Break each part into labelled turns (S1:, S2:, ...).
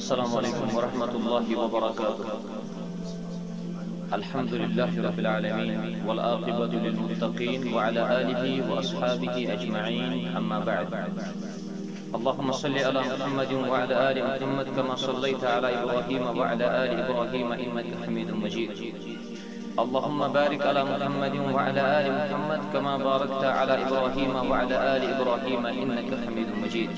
S1: السلام عليكم ورحمة الله وبركاته. الحمد لله رب العالمين والآقبة للمتقين وعلى آله وأصحابه أجمعين أما بعد. اللهم صل على محمد وعلى آل محمد كما صليت على إبراهيم وعلى آل إبراهيم إنك حميد مجيد. اللهم بارك على محمد وعلى آل محمد كما باركت على إبراهيم وعلى آل إبراهيم إنك حميد مجيد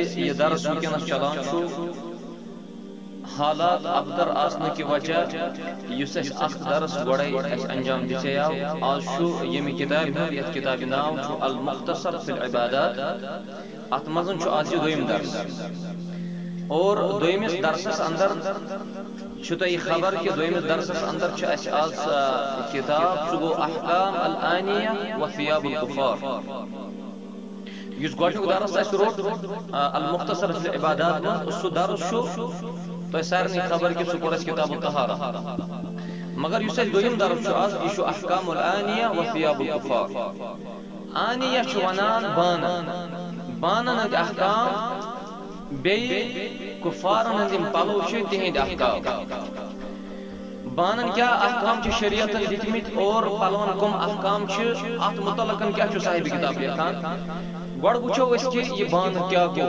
S1: esi yedar sukenas çalan şu حالات ابتر آسنہ کی وجہ یس اس اخ درس گوڑے اس انجام دچیاو آز شو یمی کتاب ہند یت کتاب ناو چھو المختصر فی العبادات۔ ات مزن چھو آز یہ دویم درس۔ اور دویمس درسس اندر چھو تو یہ خبر کہ دویمس درسس اندر چھو اس آز کتاب چھو گو احکام الانیہ و ثیاب الکفار۔ یس گوڑنک درس اس روٹ المختصر فی العبادات اس درس شو تو سارنی خبر کتاب مگر یس دویم درس چھ از یہ احکام الانیہ چھ ونان بانن۔ بانن ہند احکام بی کفارن ہند پلو چھ تہند احکام۔ بانن احکام چھ شریعت دتمت اور پلون کم احکام چھ ات متعلقن کیا چھ صاحب کتاب لکھان گوڑ وچھو اس کہ یہ بان کیا گو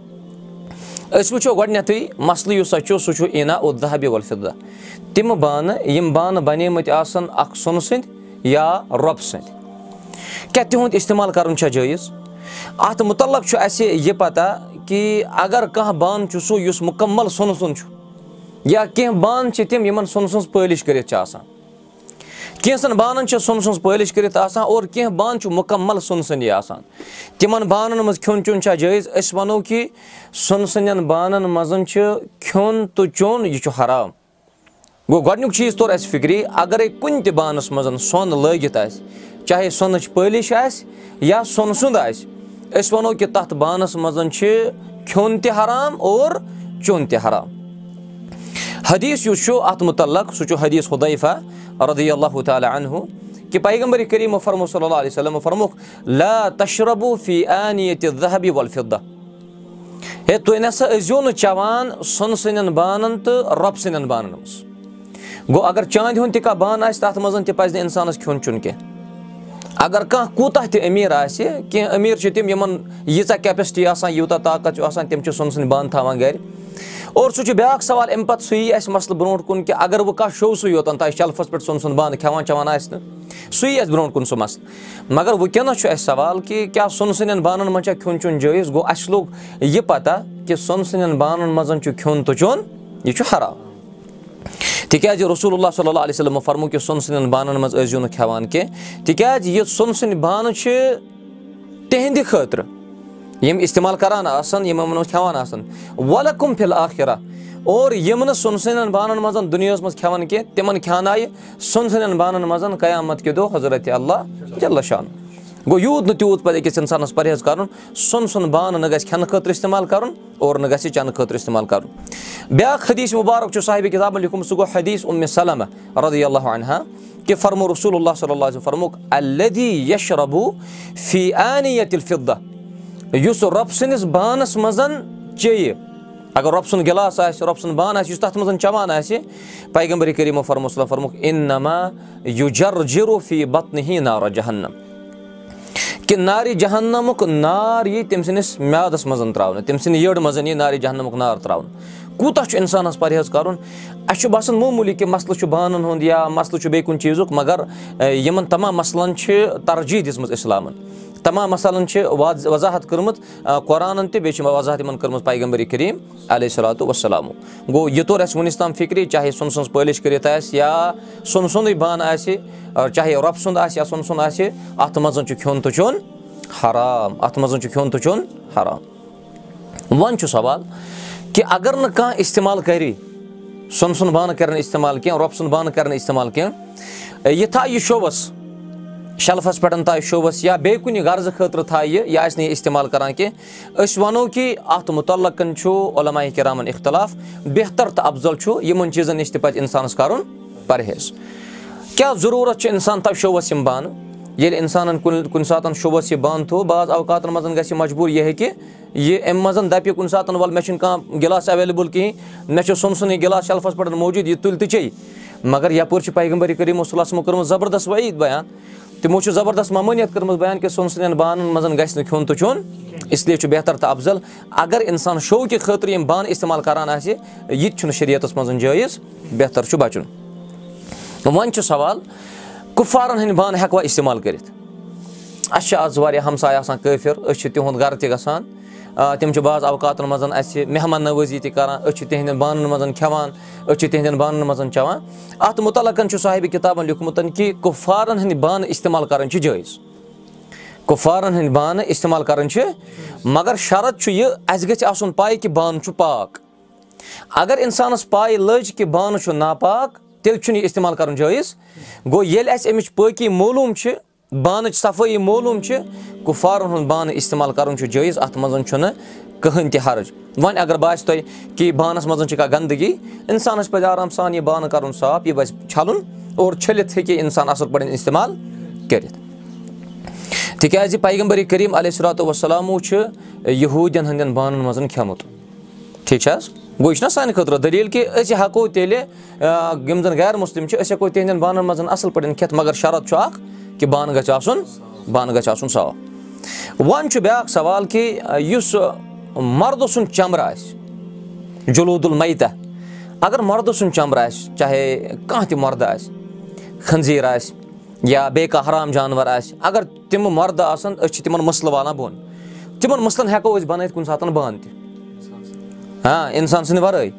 S1: اس وچو گۄڈنیٚتھٕے مسلہٕ یُس سا چھُ سُہ چھُ اینا الدہبِ والفِدہ تِم بانہٕ یِم بانہٕ بنیمٕتۍ آسان اکھ سۄنہٕ سٕنٛدۍ یا رۄبہٕ سٕنٛدۍ کیٛاہ تِہُنٛد استعمال کرُن چھا جٲیز اتھ مُتعلق چھُ اسہِ یہِ پتہ کہِ اگر کانٛہہ بانہٕ چھُ سُہ یُس مُکمل سۄنہٕ سُنٛد چھُ یا کینٛہہ بانہٕ چھِ تِم یِمن سۄنہٕ سٕنٛز پٲلِش کٔرِتھ چھِ آسان کینٛژن بانن چھِ سۄنہٕ سٕنٛز پٲلِش کٔرِتھ آسان اور کینٛہہ بانہٕ چھِ مُکمل سۄنہٕ سٕنٛدی آسان تِمن بانن منٛز کھیوٚن چیوٚن چھا جٲیز أسۍ وَنو کہِ سۄنہٕ سٕنٛدٮ۪ن بانن منٛز چھُ کھیوٚن تہٕ چیوٚن یہِ چھُ حرام گوٚو گۄڈنیُک چیٖز توٚر اَسہِ فِکرِ اگرے کُنہِ تہِ بانس منٛز سۄن لٲگِتھ آسہِ چاہے سۄنٕچ پٲلِش آسہِ یا سۄنہٕ سُنٛد آسہِ أسۍ وَنو کہِ تتھ بانس منٛز چھِ کھیوٚن تہِ حرام اور چیوٚن تہِ حرام حدیٖث یُس چھُ اتھ مُتعلق سُہ چھُ حدیٖث خُدیفہ رضی اللہ تعالیٰ انہُ کہِ پیغمبر کریٖم فرمو صلی اللہ انیت ذہبی والفدہ ہے تُہۍ نسا ٲسۍزیو نہٕ چٮ۪وان سۄنہٕ سٕنٛدٮ۪ن بانن تہٕ رۄبہٕ سٕنٛدٮ۪ن بانن منٛز گوٚو اگر چاندِ ہُنٛد تہِ کانٛہہ بانہٕ آسہِ تتھ منٛز تہِ پزِ نہٕ انسانس کھیوٚن چیوٚن کینٛہہ اگر کانٛہہ کوٗتاہ تہِ أمیٖر آسہِ کینٛہہ أمیٖر چھِ تِم یِمن ییٖژاہ کیپیسٹی آسان یوٗتاہ طاقت چھُ آسان تِم چھِ سۄنہٕ سٕنٛدۍ بانہٕ تھاوان گرِ اور سُہ چھُ بیاکھ سوال اَمہِ پتہٕ سُہ یی اَسہِ مسلہٕ برونٛٹھ کُن کہِ اگر وۄنۍ کانٛہہ شو سُے یوتن تۄہہِ شلفس پٮ۪ٹھ سۄن سُنٛد بانہٕ کھٮ۪وان چٮ۪وان آسہِ نہٕ سُہ یی اَسہِ برونٛٹھ کُن سُہ مسلہٕ۔ مگر وٕنکیٚنس چھُ اَسہِ سوال کہِ کیاہ سۄنہٕ سٕنٛدٮ۪ن بانن منٛز چھا کھیوٚن چیوٚن جٲیز؟ گوٚو اَسہِ لوٚگ یہِ پتہ کہِ سۄنہٕ سٕنٛدٮ۪ن بانن منٛز چھُ کھیوٚن تہٕ چیوٚن یہِ چھُ حرام۔ تِکیازِ رسول اللہ صلی اللہ علیہ وسلم فرمو کہِ سۄنہٕ سٕنٛدٮ۪ن بانن منٛز ٲسۍ زیو نہٕ کھٮ۪وان کینٛہہ تِکیازِ یہِ سۄنہٕ سٕنٛدۍ بانہٕ چھِ تِہنٛدِ خٲطرٕ یِم اِستعمال کران آسان یِمن منٛز کھٮ۪وان آسان کُم فِل آخرا
S2: اور یِم نہٕ سۄن سٕنٛدٮ۪ن بانَن منٛز دُنیاہَس منٛز کھٮ۪وان کینٛہہ تِمن کھٮ۪نایہِ سۄن سٕنٛدٮ۪ن بانَن منٛز قیامت کہِ دۄہ حضرت اللہ چلہ شان گوٚو یوٗت نہٕ تیوٗت پَزِ أکِس اِنسانَس پرہیز کَرُن سۄن سُنٛد بانہٕ نہ گژھِ کھٮ۪نہٕ خٲطرٕ اِستعمال کَرُن اور نہ گژھِ چٮ۪نہٕ خٲطرٕ اِستعمال کَرُن بیٛاکھ حدیٖث مُبارک چھُ صاحبہِ کِتابَن لیوٗکھمُت سُہ گوٚو حدیٖث سلمہ رضی اللہ عنہ کہِ فرمو رسول اللہ صلی اللہ علیہ یُس رۄب سٕنٛدِس بانَس منٛز چیٚیہِ اگر رۄب سُنٛد گِلاس آسہِ رۄب سُنٛد بانہٕ آسہِ یُس تَتھ منٛز چٮ۪وان آسہِ پیغمبر کٔریٖمو فرمو صلی فرمُک اِنما یوٗ جر جِرو فی بتنہٕ ہی نارا جہنم کہِ نارِ جہنمُک نار یی تٔمۍ سٕنٛدِس میادَس منٛز ترٛاونہٕ تٔمۍ سٕنٛدِ یٔڈ منٛز یی نارِ جہنمُک نار ترٛاونہٕ کوٗتاہ چھُ اِنسانَس پرہیز کَرُن اَسہِ چھُ باسان معموٗلی کہِ مَسلہٕ چھُ بانَن ہُنٛد یا مَسلہٕ چھُ بیٚیہِ کُنہِ چیٖزُک مگر یِمَن تَمام مَسلَن چھِ ترجیح دِژمٕژ اِسلامَن تَمام مَسالَن چھِ وضاحت کٔرمٕژ قۄرانَن تہِ بیٚیہِ چھِ وضاحت یِمَن کٔرمٕژ پیغمبری کریٖم علیہ صلاتُ وسلامُ گوٚو یہِ توٚر اَسہِ وُنیُک تام فِکرِ چاہے سۄنہٕ سٕنٛز پٲلِش کٔرِتھ آسہِ یا سۄنہٕ سُنٛدُے بانہٕ آسہِ چاہے رۄبہٕ سُنٛد آسہِ یا سۄنہٕ سُنٛد آسہِ اَتھ منٛز چھُ کھیوٚن تہٕ چیوٚن حرام اَتھ منٛز چھُ کھیوٚن تہٕ چیوٚن حرام وۄنۍ چھُ سوال کہِ اگر نہٕ کانٛہہ اِستعمال کَرِ سۄنہٕ سُنٛد بانہٕ کَرِ نہٕ اِستعمال کینٛہہ رۄبہٕ سُنٛد بانہٕ کَرِ نہٕ اِستعمال کینٛہہ یہِ تھایہِ یہِ شوبَس شَلفَس پٮ۪ٹھ تھایہِ شوبَس یا بیٚیہِ کُنہِ غرضہٕ خٲطرٕ تھایہِ یہِ یہِ آسہِ نہٕ یہِ اِستعمال کَران کینٛہہ أسۍ وَنو کہِ اَتھ مُتعلقَن چھُ عُلما کِرامَن اِختِلاف بہتر تہٕ اَفضل چھُ یِمَن چیٖزَن نِش تہِ پَزِ اِنسانَس کَرُن پرہیز۔ کیٛاہ ضروٗرت چھُ اِنسان تھاو شوبَس یِم بانہٕ ییٚلہِ اِنسانَن کُنہِ کُنہِ ساتہٕ شوبَس یہِ بانہٕ تھوٚو بعض اوقاتَن منٛز گژھِ مجبوٗر یہِ ہیٚکہِ یہِ اَمہِ منٛز دَپہِ کُنہِ ساتہٕ وَلہٕ مےٚ چھُنہٕ کانٛہہ گِلاس ایویلیبٕل کِہیٖنۍ مےٚ چھُ سۄن سُنٛدٕے گِلاس شَلفَس پٮ۪ٹھ موٗجوٗد یہِ تُلہِ تہٕ چے مگر یَپٲرۍ چھِ پیغمبری کٔرِمو صُلحمو کٔرمٕژ زَبردست وعیٖد بیان تِمو چھُ زَبردست ممٲنیت کٔرمٕژ بیان کہِ سۄن سٕنٛدٮ۪ن بانَن منٛز گژھِ نہٕ کھیوٚن تہٕ چیوٚن اِسلیے چھُ بہتر تہٕ اَفضل اگر اِنسان شوقہِ خٲطرٕ یِم بانہٕ اِستعمال کَران آسہِ یہِ تہِ چھُنہٕ شریعتَس منٛز جٲیِز بہتر چھُ بَچُن۔ وۄنۍ چھُ سوال کُپوارَن ہٕنٛدۍ بانہٕ ہٮ۪کوا اِستعمال کٔرِتھ؟ اَسہِ چھِ آز واریاہ ہمساے آسان کٲفِر أسۍ چھِ تِہُنٛد گرٕ تہِ گژھان تِم چھِ بعض اوقاتَن منٛز اَسہِ مہمان نوٲزی تہِ کَران أسۍ چھِ تِہنٛدٮ۪ن بانَن منٛز کھٮ۪وان أسۍ چھِ تِہنٛدٮ۪ن بانَن منٛز چٮ۪وان۔ اَتھ مُتعلقَن چھُ صاحبہِ کِتابَن لیوٗکھمُت کہِ کُپوارَن ہٕنٛدۍ بانہٕ اِستعمال کَرٕنۍ چھِ جٲیِز۔ کُپوارَن ہٕنٛدۍ بانہٕ اِستعمال کَرٕنۍ چھِ مگر شرط چھُ یہِ اَسہِ گژھِ آسُن پاے کہِ بانہٕ چھُ پاک۔ اگر اِنسانَس پاے لٔج کہِ بانہٕ چھُ ناپاک تیٚلہِ چھُنہٕ یہِ اِستعمال کَرُن جٲیِز۔ گوٚو ییٚلہِ اَسہِ اَمِچ پٲقی معلوٗم چھِ بانٕچ صفٲیی معلوٗم چھِ کُپوارَن ہُنٛد بانہٕ اِستعمال کَرُن چھُ جٲیِز اَتھ منٛز چھُنہٕ کٕہٕنۍ تہِ حرج وۄنۍ اگر باسہِ تۄہہِ کہِ بانَس منٛز چھِ کانٛہہ گنٛدگی اِنسانَس پَزِ آرام سان یہِ بانہٕ کَرُن صاف یہِ پَزِ چھَلُن اور چھٔلِتھ ہیٚکہِ اِنسان اَصٕل پٲٹھۍ اِستعمال کٔرِتھ تِکیٛازِ پیغمبری کریٖم علیہ صلاتُ وسلامو چھُ یہوٗدٮ۪ن ہٕنٛدٮ۪ن بانَن منٛز کھیوٚمُت ٹھیٖک چھِ حظ گوٚو یہِ چھُنہ سانہِ خٲطرٕ دٔلیٖل کہِ أسۍ ہٮ۪کو تیٚلہِ یِم زَن غیر مُسلِم چھِ أسۍ ہٮ۪کو تِہنٛدٮ۪ن بانَن منٛز اَصٕل پٲٹھۍ کھٮ۪تھ مگر شرط چھُ اکھ کہِ بانہٕ گژھِ آسُن بانہٕ گژھِ آسُن صاف وۄنۍ چھُ بیٛاکھ سوال کہِ یُس مردٕ سُنٛد چَمرٕ آسہِ جلوٗد المیتہ اگر مردٕ سُنٛد چَمرٕ آسہِ چاہے کانٛہہ تہِ مردٕ آسہِ خٔنزیٖر آسہِ یا بیٚیہِ کانٛہہ حرام جانوَر آسہِ اگر تِمہٕ مردٕ آسَن أسۍ چھِ تِمَن مٕسلہٕ والان بۄن تِمَن مٕسلَن ہٮ۪کو أسۍ بَنٲیِتھ کُنہِ ساتہٕ بانہٕ تہِ ہاں اِنسان سٕنٛدِ وَرٲے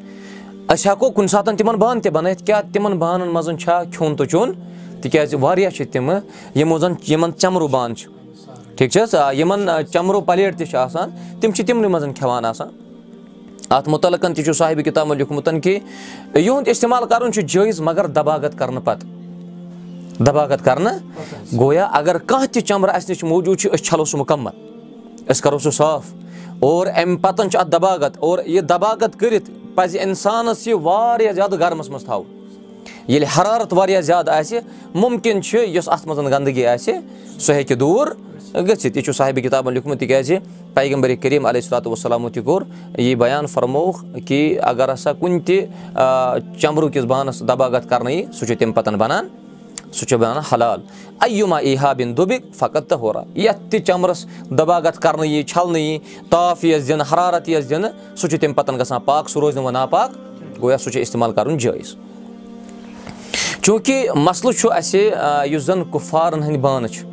S2: أسۍ ہٮ۪کو کُنہِ ساتہٕ تِمَن بانہٕ تہِ بَنٲیِتھ کیٛاہ تِمَن بانَن منٛز چھا کھیوٚن تہٕ چیوٚن تِکیٛازِ واریاہ چھِ تِمہٕ یِمو زَن یِمَن چَمرٕ بانہٕ چھِ ٹھیٖک چھِ حظ یِمَن چَمرو پَلیٹ تہِ چھِ آسان تِم چھِ تِمنٕے منٛز کھٮ۪وان آسان اَتھ مُتعلقَن تہِ چھُ صاحبہِ کِتابَن لیوٗکھمُت کہِ یِہُنٛد اِستعمال کَرُن چھُ جٲیِز مگر دَباغت کَرنہٕ پَتہٕ دَباغت کَرنہٕ گویا اگر کانٛہہ تہِ چَمرٕ اَسہِ نِش موٗجوٗد چھُ أسۍ چھَلو سُہ مُکمل أسۍ کَرو سُہ صاف اور اَمہِ پَتَن چھُ اَتھ دَباغت اور یہِ دَباغت کٔرِتھ پَزِ اِنسانَس یہِ واریاہ زیادٕ گرمَس منٛز تھاوُن ییٚلہِ حرارت واریاہ زیادٕ آسہِ مُمکِن چھُ یۄس اَتھ منٛز گنٛدگی آسہِ سُہ ہیٚکہِ دوٗر گٔژھِتھ یہِ چھُ صاحبہِ کِتابَن لیوٗکھمُت تِکیٛازِ پیغمبر کریٖم علیہ صلاتُ وسلامو تہِ کوٚر یہِ بیان فرمووُکھ کہِ اگر ہسا کُنہِ تہِ چَمرٕ کِس بانَس دَباغت کَرنہٕ یی سُہ چھُ تَمہِ پَتَن بَنان سُہ چھُ بَنان حلال اَیُما ای ہا بِن دُبِک فقت تہٕ ہورا یَتھ تہِ چَمرَس دَباغت کَرنہٕ یی چھَلنہٕ یی تاپھ یِیَس دِنہٕ حرارت یِیَس دِنہٕ سُہ چھُ تَمہِ پَتَن گژھان پاک سُہ روزِ نہٕ وۄنۍ ناپاک گویا سُہ چھُ اِستعمال کَرُن جٲیِز چوٗنٛکہِ مَسلہٕ چھُ اَسہِ یُس زَن کُپوارَن ہٕنٛدۍ بانہٕ چھِ۔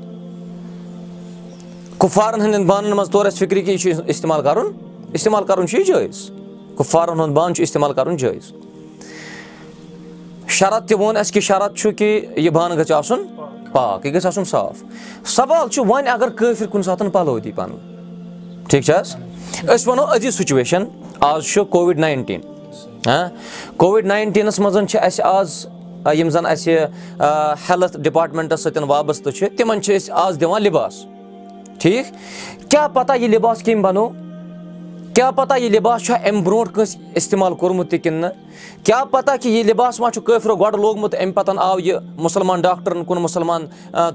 S2: کُپوارَن ہٕنٛدٮ۪ن بانَن منٛز توٚر اَسہِ فِکرِ کہِ یہِ چھُ اِستعمال کَرُن۔ اِستعمال کَرُن چھُ یہِ جٲیِز۔ کُپوارَن ہُنٛد بانہٕ چھُ اِستعمال کَرُن جٲیِز۔ شرط تہِ ووٚن اَسہِ کہِ شرط چھُ کہِ یہِ بانہٕ گژھِ آسُن پاک یہِ گژھِ آسُن صاف۔ سوال چھُ وۄنۍ اگر کٲفِر کُنہِ ساتہٕ پَلو دی پَنُن۔ ٹھیٖک چھِ حظ؟ أسۍ وَنو أزِچ سُچویشَن آز چھُ کووِڈ ناینٹیٖن ہاں؟ کووِڈ ناینٹیٖنَس منٛز چھِ اَسہِ آز یِم زَن اَسہِ ہیٚلٕتھ ڈِپاٹمٮ۪نٛٹَس سۭتۍ وابستہٕ چھِ تِمَن چھِ أسۍ آز دِوان لِباس۔ ٹھیٖک؟ کیٛاہ پَتہ یہِ لِباس کٔمۍ بَنوو؟ کیٛاہ پَتہ یہِ لِباس چھا اَمہِ برونٛٹھ کٲنٛسہِ اِستعمال کوٚرمُت تہِ کِنہٕ نہٕ؟ کیٛاہ پَتہ کہِ یہِ لِباس ما چھُ کٲفرو گۄڈٕ لوگمُت اَمہِ پَتہٕ آو یہِ مُسلمان ڈاکٹرَن کُن مُسلمان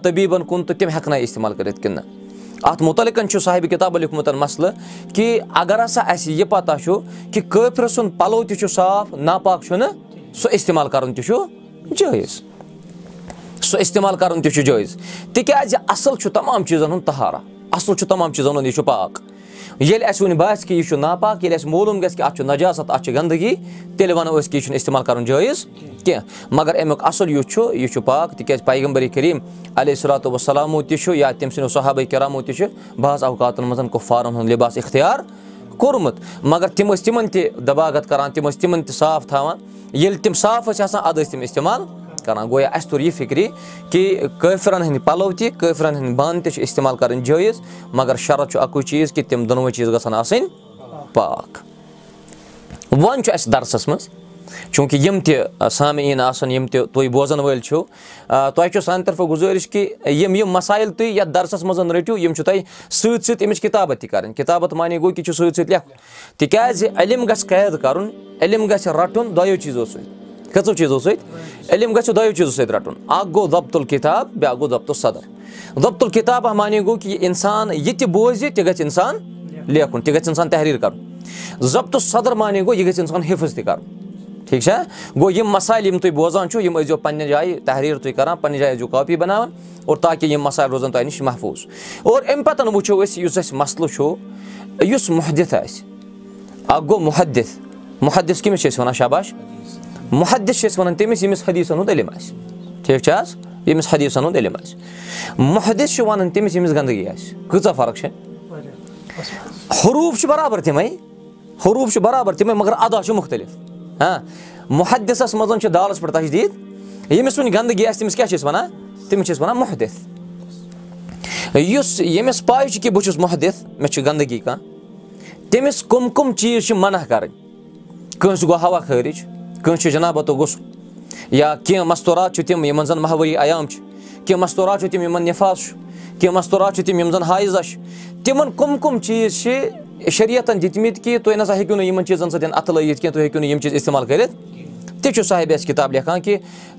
S2: طبیٖبَن کُن تہٕ تِم ہٮ۪کہٕ نہ اِستعمال کٔرِتھ کِنہٕ نہٕ۔ اَتھ مُتعلِق چھُ صاحبہِ کِتابہٕ لیوٗکھمُت مَسلہٕ کہِ اَگر ہسا اَسہِ یہِ پَتہ چھُ کہِ کٲفرٕ سُنٛد پَلو تہِ چھُ صاف ناپاک چھُنہٕ سُہ اِستعمال کَرُن تہِ چھُ جٲیِز۔ سُہ اِستعمال کَرُن تہِ چھُ جٲیِز۔ تِکیٛازِ اَصٕل چھُ تَمام چیٖزَن ہُنٛد تہارا۔ اَصٕل چھُ تَمام چیٖزَن ہُنٛد یہِ چھُ پاک۔ ییٚلہِ اَسہِ وُنہِ باسہِ کہِ یہِ چھُ ناپاک ییٚلہِ اَسہِ معلوٗم گژھِ کہِ اَتھ چھُ نجاست اَتھ چھِ گنٛدگی تیٚلہِ وَنو أسۍ کہِ یہِ چھُنہٕ اِستعمال کَرُن جٲیِز کینٛہہ۔ مگر اَمیُک اَصٕل یُس چھُ یہِ چھُ پاک۔ تِکیٛازِ پیغمبر کریٖم علیہ صلاتُ وسلامو تہِ چھُ یا تٔمۍ سٕنٛدیو صحابے کِرامو تہِ چھُ بعض اوقاتَن منٛز کُپھارَن ہُنٛد لِباس اِختیار کوٚرمُت مگر تِم ٲسۍ تِمَن تہِ دَباغت کَران تِم ٲسۍ تِمَن تہِ صاف تھاوان۔ ییٚلہِ تِم صاف ٲسۍ آسان اَدٕ ٲسۍ تِم اِستعمال کَران۔ گویا اَسہِ توٚر یہِ فِکرِ کہِ کٲفرَن ہٕنٛدۍ پَلو تہِ کٲفرَن ہٕنٛدۍ بانہٕ تہِ چھِ اِستعمال کَرٕنۍ جٲیِز مگر شرط چھُ اَکُے چیٖز کہِ تِم دۄنوَے چیٖز گژھن آسٕنۍ پاک۔ وۄنۍ چھُ اَسہِ دَرسَس منٛز چوٗنٛکہِ یِم تہِ سامعیٖن آسَن یِم تہِ تُہۍ بوزَن وٲلۍ چھِو تۄہہِ چھو سانہِ طرفہٕ گُزٲرِش کہِ یِم یِم مَسایِل تُہۍ یَتھ دَرسَس منٛز رٔٹِو یِم چھُو تۄہہِ سۭتۍ سۭتۍ اَمِچ کِتابت تہِ کَرٕنۍ۔ کِتابت معنی گوٚو کہِ چھُ سۭتۍ سۭتۍ لیکھُن۔ تِکیٛازِ علم گژھِ قید کَرُن علم گژھِ رَٹُن دۄیو چیٖزو سۭتۍ۔ کٔژو چیٖزو سۭتۍ؟ علم گژھِ دۄیو چیٖزو سۭتۍ رَٹُن۔ اَکھ گوٚو دۄبتُل کِتاب بیٛاکھ گوٚو دۄبتُل صدر دۄبتُل کِتابہ معنی گوٚو کہِ یہِ اِنسان یہِ تہِ بوزِ تہِ گژھِ اِنسان لیکھُن تہِ گژھِ اِنسان تحریٖر کَرُن۔ ضبطُ صدر معنی گوٚو یہِ گژھِ اِنسان حِفظ تہِ کَرُن ٹھیٖک چھا گوٚو یِم مَسایل یِم تُہۍ بوزان چھُو یِم ٲسۍزیو پنٛنہِ جایہِ تحریٖر تُہۍ کَران پنٛنہِ جایہِ ٲسۍزیو کاپی بَناوان اور تاکہِ یِم مَسایل روزَن تۄہہِ نِش محفوٗظ اور اَمہِ پَتَن وٕچھو أسۍ یُس اَسہِ مَسلہٕ چھُ یُس محدِت آسہِ اَکھ گوٚو محدِت محدِس کٔمِس چھِ أسۍ وَنان شاباش محدِس چھِ أسۍ وَنان تٔمِس ییٚمِس حدیٖثَن ہُنٛد علم آسہِ ٹھیٖک چھا حظ ییٚمِس حدیٖثَن ہُنٛد علم آسہِ محدِس چھِ وَنان تٔمِس ییٚمِس گنٛدگی آسہِ کۭژاہ فرق چھےٚ حروٗف چھِ بَرابَر تِمَے حروٗف چھِ بَرابَر تِمَے مگر اَدا چھُ مُختٔلِف ہاں محدِسَس منٛز چھِ دالَس پٮ۪ٹھ تَجدیٖد ییٚمِس وۄنۍ گنٛدگی آسہِ تٔمِس کیٛاہ چھِ أسۍ وَنان تٔمِس چھِ أسۍ وَنان محدِت یُس ییٚمِس پاے چھِ کہِ بہٕ چھُس محدِت مےٚ چھِ گنٛدگی کانٛہہ تٔمِس کٕم کٕم چیٖز چھِ مَنع کَرٕنۍ کٲنٛسہِ گوٚو ہوا خٲرِج کٲنٛسہِ چھُ جنابتو غسُل یا کینٛہہ مَستوٗرات چھِ تِم یِمَن زَن ماہوٲری عیام چھِ کینٛہہ مَستوٗرات چھِ تِم یِمَن نِفاظ چھُ کینٛہہ مَستوٗرات چھِ تِم یِم زَن حایزہ چھِ تِمَن کٕم کٕم چیٖز چھِ شریعتَن دِتمٕتۍ کہِ تُہۍ نَسا ہیٚکِو نہٕ یِمَن چیٖزَن سۭتۍ اَتھٕ لٲگِتھ کینٛہہ تُہۍ ہیٚکِو نہٕ یِم چیٖز اِستعمال کٔرِتھ تہِ چھُ صاحبہِ اَسہِ کِتاب لیکھان کہِ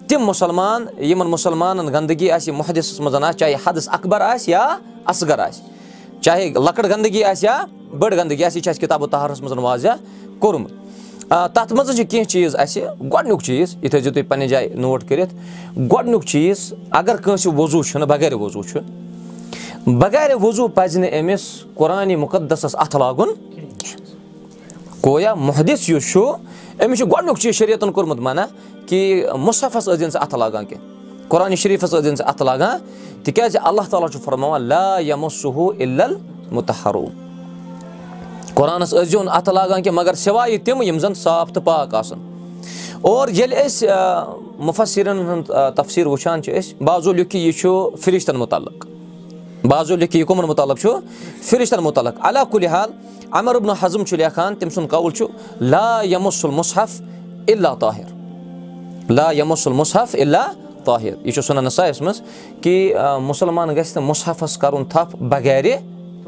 S2: تِم مُسلمان یِمَن مُسلمانَن گنٛدگی آسہِ مُحدِسَس منٛز آسہِ چاہے حدس اکبر آسہِ یا اصغر آسہِ چاہے لۄکٕٹ گنٛدگی آسہِ یا بٔڑ گنٛدگی آسہِ یہِ چھِ اَسہِ کِتابو تحرَس منٛز واضح کوٚرمُت تَتھ منٛز چھِ کینٛہہ چیٖز اَسہِ گۄڈنیُک چیٖز یہِ تھٲیزیو تُہۍ پنٛنہِ جایہِ نوٹ کٔرِتھ گۄڈنیُک چیٖز اگر کٲنٛسہِ وضوٗ چھُنہٕ بغیر وضوٗ چھُ بغیر وضوٗ پَزِ نہٕ أمِس قۄرانہِ مُقدسَس اَتھٕ لاگُن کینٛہہ گویا محدِس یُس چھُ أمِس چھُ گۄڈنیُک چیٖز شریعتَن کوٚرمُت مَنع کہِ مُصفس ٲسۍ زِ نہٕ ژٕ اَتھٕ لاگان کینٛہہ قۄرانہِ شریٖفَس ٲسۍ زِ نہٕ ژٕ اَتھٕ لاگان تِکیٛازِ اللہ تعالیٰ چھُ فرماوان لا یَمو سُہ اِل مُتحروٗ قۄرانَس ٲسۍ زیو نہٕ اَتھٕ لاگان کینٛہہ مگر سِوایہِ تِم یِم زَن صاف تہٕ پاک آسَن. اور ییٚلہِ أسۍ مُفسِرَن ہُنٛد تفسیٖر وٕچھان چھِ أسۍ بازو لیُکھ یہِ چھُ فِرِشتَن مُتعلق بازو لیکھِ یہِ کٕمَن مُتعلق چھُ فِرِشتَن مُتعلق اللہ کُلہِ حال اَمر ابنُ حضم چھُ لیکھان تٔمۍ سُنٛد قول چھُ لا یمُسُل مُصحف اِلا طاہِر لا یمُسُل مُصحف اِلا طاہِر یہِ چھُ سُنان سایَس منٛز کہِ مُسلمان گژھِ نہٕ مُصحفَس کَرُن تھپھ بغیرِ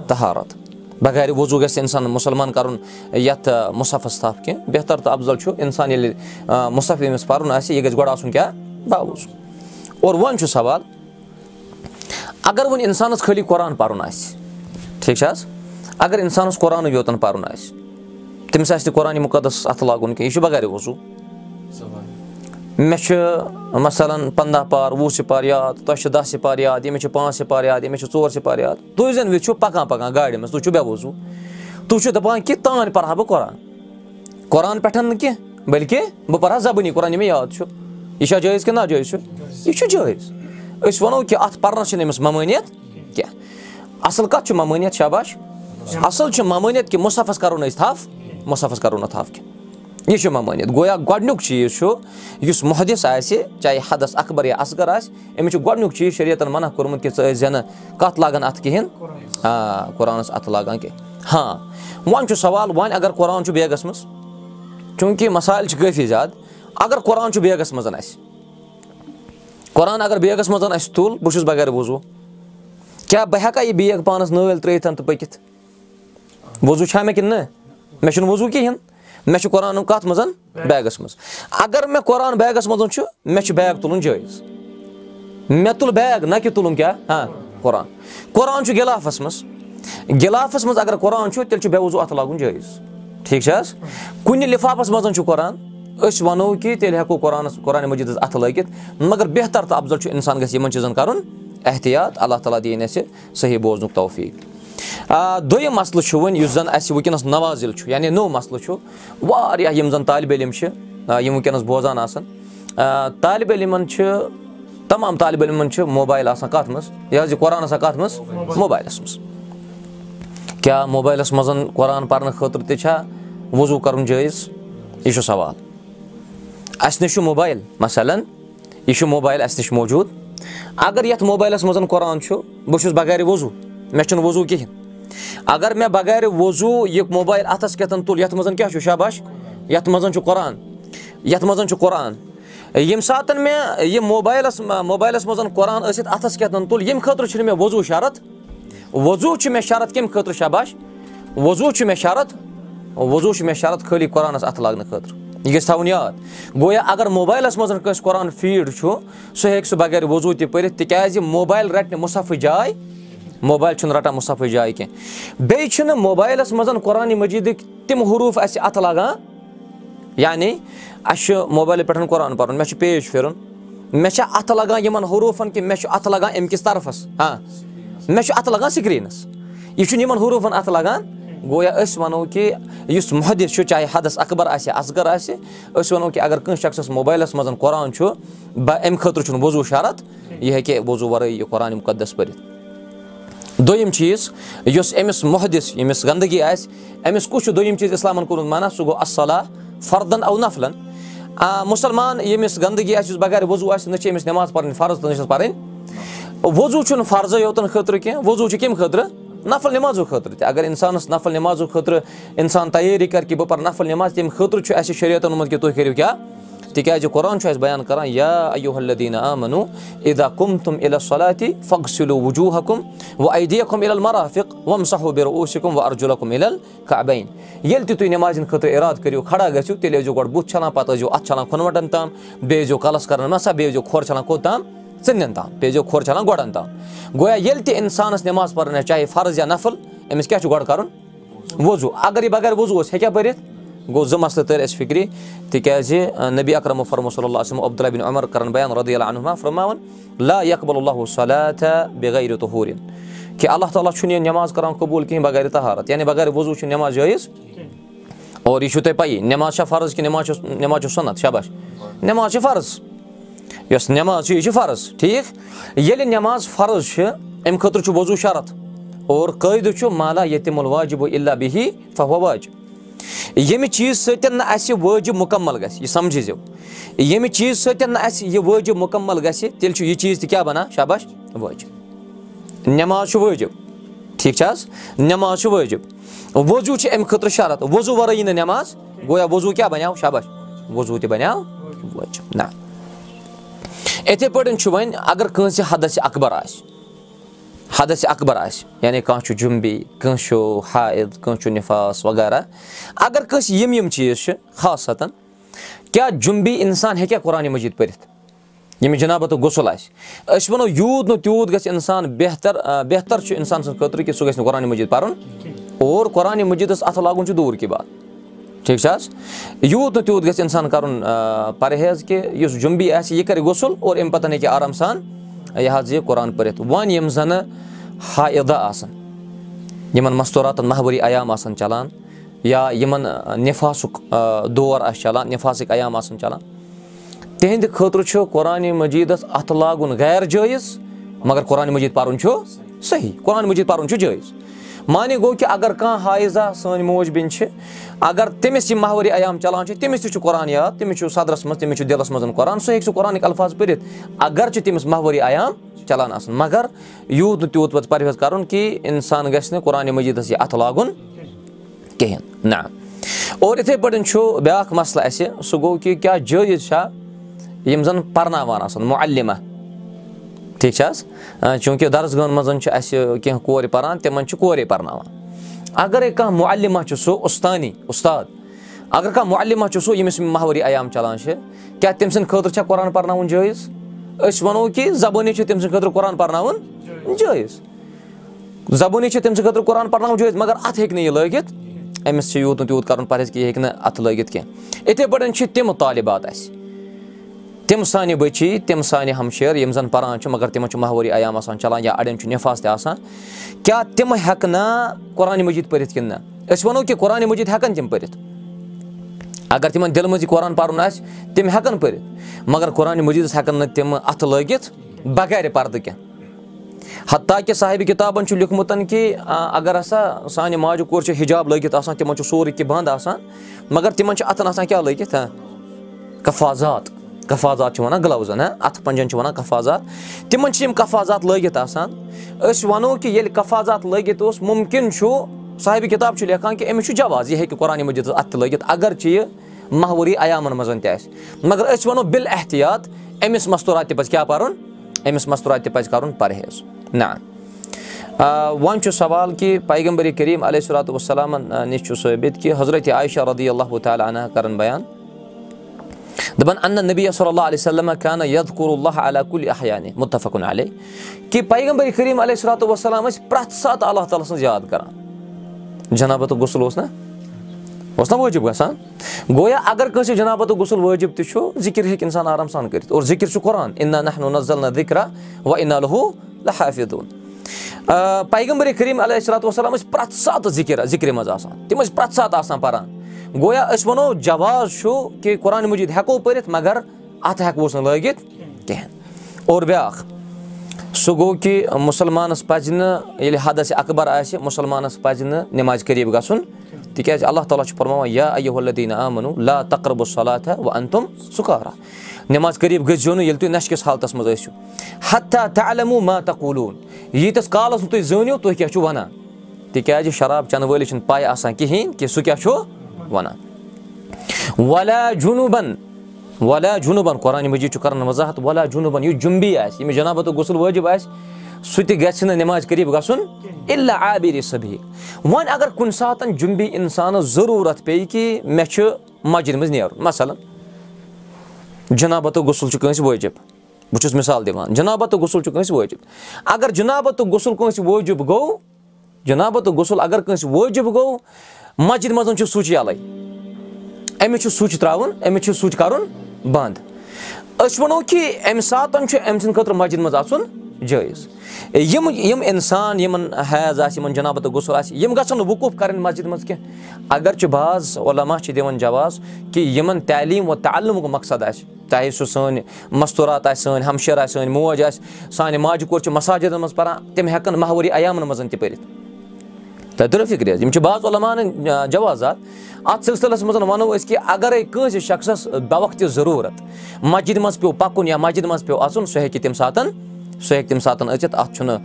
S2: تہارت بغیر وضوٗ گژھِ اِنسان مُسلمان کَرُن یَتھ مُصحفَس تھپھ کینٛہہ بہتر تہٕ اَفضل چھُ اِنسان ییٚلہِ مُصحف ییٚمِس پَرُن آسہِ یہِ گژھِ گۄڈٕ آسُن کیٛاہ باوضوٗ اور وۄنۍ چھُ سوال اگر وۄنۍ اِنسانَس خٲلی قۄران پَرُن آسہِ ٹھیٖک چھا حظ اگر اِنسانَس قۄرانٕے یوتَن پَرُن آسہِ تٔمِس آسہِ نہٕ قۄرانہِ مُقدس اَتھٕ لاگُن کینٛہہ یہِ چھُ بغیر وضوٗ مےٚ چھُ مثلن پنٛداہ پار وُہ سِپار یاد تۄہہِ چھِ دَہ سِپار یاد ییٚمِس چھِ پانٛژھ سِپار یاد ییٚمِس چھِ ژور سِپار یاد تُہۍ زَن وٕچھِو پَکان پَکان گاڑِ منٛز تُہۍ چھُو بے وضوٗ تُہۍ چھِو دَپان کہِ تانۍ پَرٕ ہا بہٕ قۄران قۄران پٮ۪ٹھ نہٕ کینٛہہ بٔلکہِ بہٕ پَرٕ ہا زَبٲنی قۄران یہِ مےٚ یاد چھُ یہِ چھا جٲیِز کِنہٕ ناجٲیِز چھُ یہِ چھُ جٲیِز أسۍ وَنو کہِ اَتھ پَرنَس چھِنہٕ أمِس ممٲنِیت کینٛہہ اَصٕل کَتھ چھُ ممٲنِیت شاباش اَصٕل چھُ ممٲنِیت کہِ مُصحفَس کَرو نہٕ أسۍ تھپھ مُصحفَس کَرو نہٕ تھپھ کینٛہہ یہِ چھُ ممٲنِیت گویا گۄڈنیُک چیٖز چھُ یُس محدِس آسہِ چاہے حدس اکبر یا اصغر آسہِ أمِس چھُ گۄڈنیُک چیٖز شریعتَن مَنع کوٚرمُت کہِ ژٕ ٲسۍ زٮ۪نہٕ کَتھ لاگان اَتھٕ کِہیٖنۍ آ قۄرانَس اَتھٕ لاگان کینٛہہ ہاں وۄنۍ چھُ سوال وۄنۍ اگر قۄران چھُ بیگَس منٛز چوٗنٛکہِ مَسایل چھِ کٲفی زیادٕ اگر قۄران چھُ بیگَس منٛز اَسہِ قۄران اگر بیگَس منٛز اَسہِ تُل بہٕ چھُس بغیر وضوٗ کیٛاہ بہٕ ہٮ۪کا یہِ بیگ پانَس نٲلۍ ترٛٲیِتھ تہٕ پٔکِتھ وضوٗ چھا مےٚ کِنہٕ نہ مےٚ چھُنہٕ وضوٗ کِہیٖنۍ مےٚ چھُ قۄران کَتھ منٛز بیگَس منٛز اگر مےٚ قۄران بیگَس منٛز چھُ مےٚ چھُ بیگ تُلُن جٲیِز مےٚ تُل بیگ نہ کہِ تُلُن کیٛاہ ہاں قۄران قۄران چھُ گِلافَس منٛز گِلافَس منٛز اگر قۄران چھُ تیٚلہِ چھُ بے وضوٗ اَتھٕ لاگُن جٲیِز ٹھیٖک چھِ حظ کُنہِ لِفافَس منٛز چھُ قۄران أسۍ وَنو کہِ تیٚلہِ ہٮ۪کو قۄرانَس قۄرانِ مجیٖدَس اَتھٕ لٲگِتھ مگر بہتر تہٕ اَفضل چھُ اِنسان گژھِ یِمَن چیٖزَن کَرُن احتِیاط اللہ تعالیٰ دِیِنۍ اَسہِ صحیح بوزنُک توفیٖق دوٚیِم مَسلہٕ چھُ وۄنۍ یُس زَن اَسہِ وٕنکٮ۪نَس نوازِل چھُ یعنی نوٚو مَسلہٕ چھُ واریاہ یِم زَن طالبہِ علِم چھِ یِم وٕنکٮ۪نَس بوزان آسان طالبہِ علِمَن چھِ تَمام طالبہِ علِمَن چھِ موبایِل آسان کَتھ منٛز یہِ حظ یہِ قۄران آسان کَتھ منٛز موبایلَس منٛز کیٛاہ موبایلَس منٛز قۄران پَرنہٕ خٲطرٕ تہِ چھا وضوٗ کَرُن جٲیِز یہِ چھُ سوال اَسہِ نِش چھُ موبایِل مَثلن یہِ چھُ موبایِل اَسہِ نِش موٗجوٗد اگر یَتھ موبایلَس منٛز قۄران چھُ بہٕ چھُس بغارِ وضوٗ مےٚ چھُنہٕ وضوٗ کِہیٖنۍ اگر مےٚ بغارِ وضوٗ یہِ موبایِل اَتھَس کٮ۪تھ تُل یَتھ منٛز کیٛاہ چھُ شاباش یَتھ منٛز چھُ قۄران یَتھ منٛز چھُ قۄران ییٚمہِ ساتہٕ مےٚ یہِ موبایلَس موبایلَس منٛز قۄران ٲسِتھ اَتھَس کٮ۪تھ تُل ییٚمہِ خٲطرٕ چھُنہٕ مےٚ وضوٗ شرط وضوٗ چھُ مےٚ شرط کَمہِ خٲطرٕ شاباش؟ وضوٗ چھُ مےٚ شرط وضوٗ چھُ مےٚ شرط خٲلی قۄرانَس اَتھٕ لاگنہٕ خٲطرٕ یہِ گژھِ تھاوُن یاد۔ گویا اگر موبایلَس منٛز کٲنٛسہِ قۄران فیٖڈ چھُ سُہ ہیٚکہِ سُہ بغیر وضوٗ تہِ پٔرِتھ تِکیٛازِ موبایل رَٹہِ نہٕ مُصفہٕ جاے موبایل چھُنہٕ رَٹان مُصفہٕ جاے کینٛہہ۔ بیٚیہِ چھُنہٕ موبایلَس منٛز قۄرانہِ مجیٖدٕکۍ تِم حروٗف اَسہِ اَتھٕ لاگان یعنی اَسہِ چھُ موبایلہٕ پٮ۪ٹھ قۄران پَرُن مےٚ چھُ پیج پھِرُن مےٚ چھےٚ اَتھٕ لگان یِمن حروٗفن کہِ مےٚ چھُ اَتھٕ لگان اَمہِ کِس طرفس؟ ہاں مےٚ چھُ اَتھٕ لگان سِکریٖنَس۔ یہِ چھُنہٕ یِمن حروٗفن اَتھٕ لگان گویا أسۍ وَنو کہِ یُس مُحدِس چھُ چاہے حدس اکبر آسہِ اصغر آسہِ أسۍ وَنو کہِ اگر کٲنٛسہِ شخصس موبایلَس منٛز قۄران چھُ اَمہِ خٲطرٕ چھُنہٕ وضوٗ شرط یہِ ہیٚکہِ وضوٗ وَرٲے یہِ قۄران مُقدس پٔرِتھ۔ دوٚیِم چیٖز یُس أمِس مُحدِس ییٚمِس گنٛدگی آسہِ أمِس کُس چھُ دوٚیِم چیٖز اِسلامن کوٚرمُت مَنا سُہ گوٚو اصلہ فردن او نفلن مُسلمان ییٚمِس گنٛدگی آسہِ یُس بغیر وضوٗ آسہِ نہ چھِ أمِس نٮ۪ماز پَرٕنۍ فرض تہٕ نہ چھَس پَرٕنۍ۔ وضوٗ چھُنہٕ فرضے یوتن خٲطرٕ کیٚنٛہہ وضوٗ چھُ کَمہِ خٲطرٕ نفل نٮ۪مازو خٲطرٕ تہِ. اگر اِنسانَس نفل نٮ۪مازو خٲطرٕ اِنسان تیٲری کَرِ کہِ بہٕ پَرٕ نفل نٮ۪ماز تَمہِ خٲطرٕ چھُ اَسہِ شریعتن ووٚنمُت کہِ تُہۍ کٔرِو کیٛاہ؟ تِکیٛازِ قۄران چھُ اَسہِ بیان کران یا تِم اِل صلاتہِ فخ سِلو وجوٗ حکُم وۄنۍ اَیدِیا کُم اِل مرافِق وم صحو بِر اوسِکُم وَ ارجُل کُم اِل کابین ییٚلہِ تہِ تُہۍ نٮ۪مازِ خٲطرٕ اِرادٕ کٔرِو کھڑا گٔژھِو تیٚلہِ ٲسۍزیو گۄڈٕ بُتھ چھَلان پَتہٕ ٲسۍزیو اَتھٕ چھَلان کھۄنوَٹَن تام بیٚیہِ ٲسۍزیو کَلَس کَران مَسا بیٚیہِ ٲسۍزیو کھۄر چھَلان کوٚت تام ژٕنٮ۪ن تام بیٚیہِ ٲسۍزیو کھۄر چھَلان گۄڈَن تام گویا ییٚلہِ تہِ اِنسانَس نٮ۪ماز پَرٕنۍ چاہے فرض یا نفل أمِس کیٛاہ چھُ گۄڈٕ کَرُن وضوٗ اگر یہِ بغیر وضوٗ اوس ہیٚکیٛاہ پٔرِتھ گوٚو زٕ مَسلہٕ تٔرۍ اَسہِ فِکرِ تِکیٛازِ نبی اکرم فرم صلی اللہ وسلم عبدالبِن عمر کَران بیان رضی اللہ عنما فرماوان لا یقبل اللہُ صلیٰ طہوٗرِن کہِ اللہ تعالیٰ چھُنہٕ یہِ نٮ۪ماز کَران قبوٗل کِہیٖنۍ بغیر تہارت یعنی بغیر وضوٗ چھُ نٮ۪ماز جٲیِز اور یہِ چھُو تۄہہِ پَیی نٮ۪ماز چھا فرض کہِ نٮ۪ماز چھُ نٮ۪ماز چھُ صنت شباش نٮ۪ماز چھِ فرض یۄس نٮ۪ماز چھِ یہِ چھِ فرض ٹھیٖک ییٚلہِ نٮ۪ماز فرض چھِ اَمہِ خٲطرٕ چھُ وضوٗ شرط اور قٲیدٕ چھُ مالا یتِم الواجِب اللہ بِہی فوا واجِب ییٚمہِ چیٖز سۭتۍ نہٕ اَسہِ وٲجِب مُکمل گژھِ یہِ سَمجھی زیو ییٚمہِ چیٖز سۭتۍ نہٕ اَسہِ یہِ وٲجِب مُکمل گژھِ تیٚلہِ چھُ یہِ چیٖز تہِ کیاہ بَنان شاباش وٲجِب نٮ۪ماز چھُ وٲجِب ٹھیٖک چھا حظ نٮ۪ماز چھُ وٲجِب وضوٗ چھِ اَمہِ خٲطرٕ شرط وضوٗ وَرٲے یی نہٕ نٮ۪ماز گویا وضوٗ کیاہ بَنیو شاباش وضوٗ تہِ بَنیو وٲجِب نہ یِتھٕے پٲٹھۍ چھُ وۄنۍ اَگر کٲنٛسہِ حدس اکبر آسہِ حدس اکبر آسہِ یعنی کانٛہہ چھُ جُمبی کٲنٛسہِ چھُ حایِد کٲنٛسہِ چھُ نِفاس وغیرہ اگر کٲنٛسہِ یِم یِم چیٖز چھِ خاصتن کیٛاہ جُمبی اِنسان ہیٚکیٛاہ قۄرانہِ مٔجیٖد پٔرِتھ ییٚمِس جِنابتُک غسُل آسہِ أسۍ وَنو یوٗت نہٕ تیوٗت گژھِ اِنسان بہتر بہتر چھُ اِنسان سٕنٛدِ خٲطرٕ کہِ سُہ گژھِ نہٕ قۄرانہِ مٔجیٖد پَرُن اور قۄرانہِ مٔجیٖدَس اَتھٕ لاگُن چھُ دوٗر کی بات ٹھیٖک چھا حظ یوٗت نہٕ تیوٗت گژھِ اِنسان کَرُن پرہیز کہِ یُس جُمبی آسہِ یہِ کَرِ غسُل اور اَمہِ پَتہٕ ہیٚکہِ آرام سان یہِ حظ یہِ قۄران پٔرِتھ وۄنۍ یِم زَنہٕ ہایدا آسان یِمن مستوٗراتن ماہوٲری عیام آسان چلان یا یِمن نِفاسُک دور آسہِ چلان نِفاسٕکۍ عیام آسان چلان تِہنٛدِ خٲطرٕ چھُ قۄرانہِ مجیٖدس اَتھٕ لاگُن غیر جٲیِز مگر قۄرانہِ مجیٖد پَرُن چھُ صحیح قۄرانہِ مجیٖد پَرُن چھُ جٲیِز مانے گوٚو کہِ اگر کانٛہہ حایزا سٲنۍ موج بیٚنہِ چھِ اگر تٔمِس یِم ماہوٲری عیام چلان چھِ تٔمِس تہِ چھُ قۄران یاد تٔمِس چھُ صدرس منٛز تٔمِس چھُ دِلس منٛز قۄران سُہ ہیٚکہِ سُہ قۄرانٕکۍ الفاظ پٔرِتھ اگر چھِ تٔمِس ماہوٲری عیام چلان آسان۔ مگر یوٗت نہٕ تیوٗت پَتہٕ پرہیز کَرُن کہِ اِنسان گژھِ نہٕ قۄرانہِ مجیٖدَس یہِ اَتھٕ لاگُن کِہیٖنۍ۔ نہ اور یِتھٕے پٲٹھۍ چھُ بیاکھ مَسلہٕ اَسہِ سُہ گوٚو کہِ کیاہ جٲیِز چھا یِم زَن پَرناوان آسان مُعلیمہ ٹھیٖک چھا حظ چوٗنٛکہِ دَرسگاہَن منٛز چھِ اَسہِ کینٛہہ کورِ پَران تِمن چھِ کورے پَرناوان اَگرے کانٛہہ مُعلیمہ چھُ سُہ اُستانی اُستاد اَگر کانٛہہ مُعلیمہ چھُ سُہ ییٚمِس ماہوٲری عیام چلان چھِ کیاہ تٔمۍ سٕنٛدِ خٲطرٕ چھا قۄران پَرناوُن جٲیِز أسۍ وَنو کہِ زبٲنی چھِ تٔمۍ سٕنٛدِ خٲطرٕ قۄران پَرناوُن جٲیِز زبٲنی چھِ تٔمۍ سٕنٛدِ خٲطرٕ قۄران پَرناوُن جٲیِز مَگر اَتھ ہیٚکہِ نہٕ یہِ لٲگِتھ أمِس چھِ یوٗت نہٕ تیوٗت کَرُن پَرہیز کہِ یہِ ہیٚکہِ نہٕ اَتھٕ لٲگِتھ کیٚنٛہہ یِتھٕے پٲٹھۍ چھِ تِم طالِبات اَسہِ تِم سانہِ بٔچی تِم سانہِ ہمشیر یِم زَن پَران چھِ مگر تِمن چھُ ماہوٲری عیام آسان چَلان یا اَڑٮ۪ن چھُ نِفاظ تہِ آسان کیٛاہ تِم ہٮ۪کہٕ نا قۄرانہِ مجیٖد پٔرِتھ کِنہٕ نہ أسۍ وَنو کہِ قۄرانہِ مجیٖد ہٮ۪کَن تِم پٔرِتھ۔ اگر تِمن دِلہِ منٛز یہِ قۄران پَرُن آسہِ تِم ہٮ۪کَن پٔرِتھ مگر قۄرانہِ مجیٖدَس ہٮ۪کَن نہٕ تِم اَتھٕ لٲگِتھ بغیر پَردٕ کینٛہہ۔ حتاکہِ صاحبہِ کِتابَن چھُ لیوٗکھمُت کہِ اگر ہسا سانہِ ماجہِ کوٗر چھِ حِجاب لٲگِتھ آسان تِمن چھُ سورُے کینٛہہ بنٛد آسان مگر تِمن چھِ اَتھن آسان کیٛاہ لٲگِتھ؟ کفاظات کفاظات چھِ وَنان گٕلوزَن ہہ اَتھٕ پَنجَن چھِ وَنان کفاظات تِمن چھِ یِم کفاظات لٲگِتھ آسان أسۍ وَنو کہِ ییٚلہِ کفاظات لٲگِتھ اوس مُمکِن چھُ صاحبہِ کِتاب چھُ لیکھان کہِ أمِس چھُ جواز یہِ ہیٚکہِ قۄرانہِ مجیٖدَس اَتھٕ تہِ لٲگِتھ اگر چھِ یہِ ماہوٲری عیامَن منٛز تہِ آسہِ مگر أسۍ وَنو بِل احتِیاط أمِس مَستوٗرات تہِ پَزِ کیٛاہ پَرُن أمِس مَستوٗرات تہِ پَزِ کَرُن پَرہیز نہ وۄنۍ چھُ سوال کہِ پیغمبر کریٖم علیہ صلاتُ وسلامَن نِش چھُ ثٲبِت کہِ حضرت عایشہ ردی اللہ تعالیٰ عنہ کَران بیان دَپان اَننت نبی صلی اللہ علیہ وسلم خانہ یدقُر اللہ علیٰ کُلہِ احیانہِ مُتفقُن علیہ کہِ پیغمبر کریٖم علیہ صلاتُ وسلام ٲسۍ پرٛٮ۪تھ ساتہٕ اللہ تعالیٰ سٕنٛز یاد کران جنابتُک غسُل اوس نہ اوس نہ وٲجِب گژھان گویا اگر کٲنٛسہِ جنابتُک غسُل وٲجِب تہِ چھُ ذِکِر ہیٚکہِ اِنسان آرام سان کٔرِتھ اور ذِکِر چھُ قۄران اِنا نہ نزل نہ وَ اِنا لہوٗ لحافِدُن پیغمبر کریٖم علیہ صلاتُ وسلام ٲسۍ پرٛٮ۪تھ ساتہٕ ذِکِر ذِکرِ منٛز آسان تِم ٲسۍ پرٛٮ۪تھ ساتہٕ آسان پَران گویا أسۍ وَنو جواز چھُ کہِ قۄرانہِ مجیٖد ہٮ۪کو پٔرِتھ مگر اَتھٕ ہٮ۪کوس نہٕ لٲگِتھ کِہیٖنۍ۔ اور بیٛاکھ سُہ گوٚو کہِ مُسلمانَس پَزِ نہٕ ییٚلہِ حدس اکبر آسہِ مُسلمانَس پَزِ نہٕ نٮ۪مازِ قریٖب گژھُن۔ تِکیٛازِ اللہ تعالیٰ چھُ فرماوان یا اَیُلدیٖن آمنو لا تقرب صلاتھا وَ اَن تِم سُکارا۔ نٮ۪ماز قریٖب گٔژھۍ زیو نہٕ ییٚلہِ تُہۍ نَشہِ کِس حالتَس منٛز ٲسِو۔ ہتا تہِ علمو ما تقوٗلوٗن۔ ییٖتِس کالَس نہٕ تُہۍ زٲنِو تُہۍ کیٛاہ چھُو وَنان؟ تِکیٛازِ شراب چٮ۪نہٕ وٲلِس چھِنہٕ پاے آسان کِہیٖنۍ کہِ سُہ کیاہ چھُ وَنان وَلا جُنوٗبَن وَلا جُنوٗبَن قۄرانہِ مجیٖد چھُ کَران وضاحت وَلا جُنوٗبَن یُس جُمبی آسہِ ییٚمِس جنابتُک غسُل وٲجِب آسہِ سُہ تہِ گژھِ نہٕ نٮ۪مازِ قریٖب گژھُن اِلا آبِر صبح وۄنۍ اگر کُنہِ ساتہٕ جُمبی اِنسانَس ضروٗرت پیٚیہِ کہِ مےٚ چھُ مَسجِد منٛز نیرُن مَثلن جِنابتُک غسُل چھُ کٲنٛسہِ وٲجِب بہٕ چھُس مِثال دِوان جِنابتُک غسُل چھُ کٲنٛسہِ وٲجِب اگر جِنابتُک غسُل کٲنٛسہِ وٲجِب گوٚو جِنابتُک غسُل اگر کٲنٛسہِ وٲجِب گوٚو مَسجِد منٛز چھُ سُچ یَلَے أمِس چھُ سُچ ترٛاوُن أمِس چھُ سُچ کَرُن بنٛد أسۍ وَنو کہِ اَمہِ ساتہٕ چھُ أمۍ سٕنٛدِ خٲطرٕ مَسجِد منٛز اَژُن جٲیِز یِم یِم اِنسان یِمن حیض آسہِ یِمن جنابتُک غسُل آسہِ یِم گژھن نہٕ وقوٗف کَرٕنۍ مَسجِد منٛز کیٚنٛہہ اگر چھُ باز علما چھِ دِوان جواز کہِ یِمن تعلیٖم و تعلیٖمُک مقصد آسہِ چاہے سُہ سٲنۍ مَستوٗرات آسہِ سٲنۍ ہمشیر آسہِ سٲنۍ موج آسہِ سانہِ ماجہِ کوٗر چھِ مَساجِدن منٛز پَران تِم ہٮ۪کَن ماہوٲری عیامَن منٛز تہِ پٔرِتھ تۄہہِ تٔرٕو فِکرِ حظ یِم چھِ باز علمانٕنۍ جوازات. اَتھ سِلسِلَس منٛز وَنو أسۍ کہِ اَگرے کٲنٛسہِ شخصَس بوقتہِ ضروٗرت مَسجِد منٛز پیوٚو پَکُن یا مَسجِد منٛز پیوٚو اَژُن سُہ ہیٚکہِ تَمہِ ساتہٕ سُہ ہیٚکہِ تَمہِ ساتہٕ أژِتھ اَتھ چھُنہٕ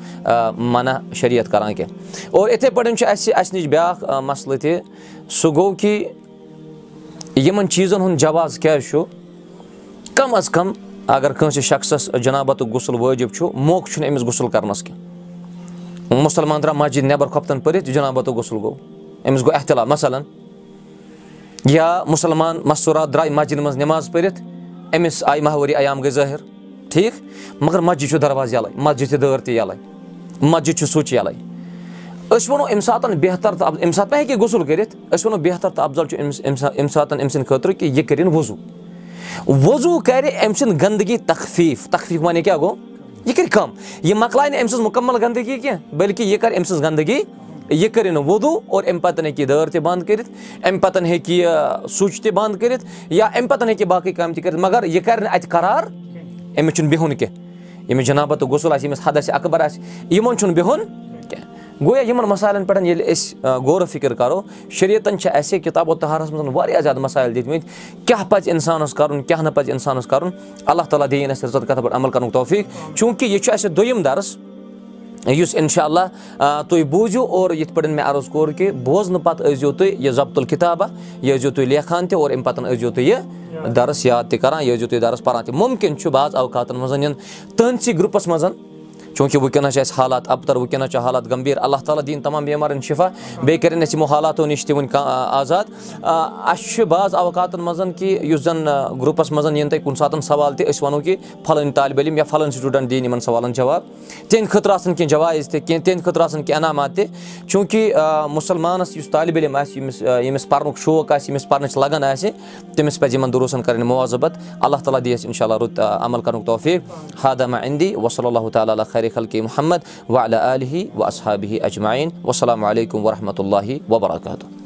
S2: مَنا شریعت کَران کیٚنٛہہ. اور یِتھَے پٲٹھۍ چھُ اَسہِ اَسہِ نِش بیٛاکھ مَسلہٕ تہِ سُہ گوٚو کہِ یِمَن چیٖزَن ہُنٛد جواز کیٛازِ چھُ؟ کَم اَز کَم اگر کٲنٛسہِ شخصَس جنابتُک غسُل وٲجِب چھُ موقعہٕ چھُنہٕ أمِس غسُل کَرنَس کیٚنٛہہ مُسلمان درٛاو مَسجِد نٮ۪بر خۄفتَن پٔرِتھ جنابتُک غسُل گوٚو أمِس گوٚو احتِلا مثلن یا مُسلمان مَستوٗرات درٛاے مَسجِد منٛز نٮ۪ماز پٔرِتھ أمِس آیہِ ماہوٲری عیام گٔے ظٲہِر ٹھیٖک مگر مَسجِد چھُ دروازٕ یَلَے مَسجِد چھِ دٲر تہِ یَلَے مَسجِد چھُ سُچ یَلَے أسۍ وَنو اَمہِ ساتہٕ بہتر تہٕ اَمہِ ساتہٕ ما ہیٚکہِ غسُل کٔرِتھ أسۍ وَنو بہتر تہٕ اَفضل چھُ أمِس اَمہِ ساتہٕ أمۍ سٕنٛدِ خٲطرٕ کہِ یہِ کٔرِنۍ وضوٗ وضوٗ کَرِ أمۍ سٕنٛدِ گنٛدگی تخفیٖف تخفیٖف وَنے کیٛاہ گوٚو یہِ کَرِ کَم. یہِ مۄکلاے نہٕ أمۍ سٕنٛز مُکمل گنٛدگی کیٚنٛہہ بٔلکہِ یہِ کَرِ أمۍ سٕنٛز گنٛدگی یہِ کٔرِنۍ وضوٗ اور اَمہِ پَتہٕ ہیٚکہِ یہِ دٲر تہِ بنٛد کٔرِتھ اَمہِ پَتہٕ ہیٚکہِ یہِ سُچ تہِ بنٛد کٔرِتھ یا اَمہِ پَتہٕ ہیٚکہِ یہِ باقٕے کامہِ تہِ کٔرِتھ مگر یہِ کَرِ نہٕ اَتہِ قرار أمِس چھُنہٕ بِہُن کیٚنٛہہ ییٚمِس جنابتُک غسُل آسہِ ییٚمِس حد آسہِ اکبر آسہِ یِمن چھُنہٕ بِہُن گویا یِمن مَسالن پٮ۪ٹھ ییٚلہِ أسۍ غورٕ فِکِر کَرو شریعتن چھِ اَسہِ کِتابو تہارَس منٛز واریاہ زیادٕ مَسایل دِتمٕتۍ۔ کیاہ پَزِ اِنسانَس کَرُن کیاہ نہٕ پَزِ اِنسانَس کَرُن؟ اللہ تعالیٰ دِیِن اَسہِ رٕژ کَتھ پٮ۪ٹھ عمل کَرنُک توفیٖق۔ چوٗنٛکہِ یہِ چھُ اَسہِ دوٚیِم دَرس۔ یُس اِنشاء اللہ تُہۍ بوٗزِو اور یِتھ پٲٹھۍ مےٚ عرض کوٚر کہِ بوزنہٕ پَتہٕ ٲسۍزیو تُہۍ یہِ ضبطُل کِتابہ یہِ ٲسۍزیو تُہۍ لیکھان تہِ اور اَمہِ پَتہٕ ٲسۍزیو تُہۍ یہِ دَرس یاد تہِ کَران یہِ ٲسۍزیو تُہۍ دَرس پَران تہِ۔ مُمکِن چھُ بعض اوقاتَن منٛز یُن۔ تُہٕنٛدسٕے گرُپَس منٛز چوٗنٛکہِ وٕنکٮ۪نَس چھِ اَسہِ حالات اَبتر وٕنکٮ۪نَس چھِ حالات گمبیٖر اللہ تعالیٰ دِیِن تمام بٮ۪مارٮ۪ن شِفا بیٚیہِ کٔرِنۍ اَسہِ یِمو حالاتو نِش تہِ کانٛہہ آزاد اَسہِ چھُ بعض اوقاتَن منٛز کہِ یُس زَن گرُپَس منٛز یِن تۄہہِ کُنہِ ساتہٕ سوال تہِ أسۍ وَنو کہِ پھلٲنۍ طالبہِ علم یا پھلٲنۍ سٹوٗڈنٛٹ دِیِن یِمَن سوالَن جواب تِہنٛدِ خٲطرٕ آسَن کینٛہہ جوایز تہِ کینٛہہ تِہنٛدِ خٲطرٕ آسَن کینٛہہ انعامات تہِ چوٗنٛکہِ مُسلمانَس یُس طالبہِ ییٚمِس ییٚمِس پَرنُک شوق آسہِ ییٚمِس پَرنٕچ لگان آسہِ تٔمِس پَزِ یِمَن دُروٗسَن کَرٕنۍ مُوازبت اللہ تعالیٰ دی اَسہِ اِنشاء اللہ رُت عمل کَرنُک توفیٖق ہادامہ اِندی وصلی اللہُ تعالیٰ خیر خلقی محمد وعلیٰ علیہِ و اصحابہِ اجمعیٖن وسلام علیکُم ورحمتہ اللہ وبرکاتہ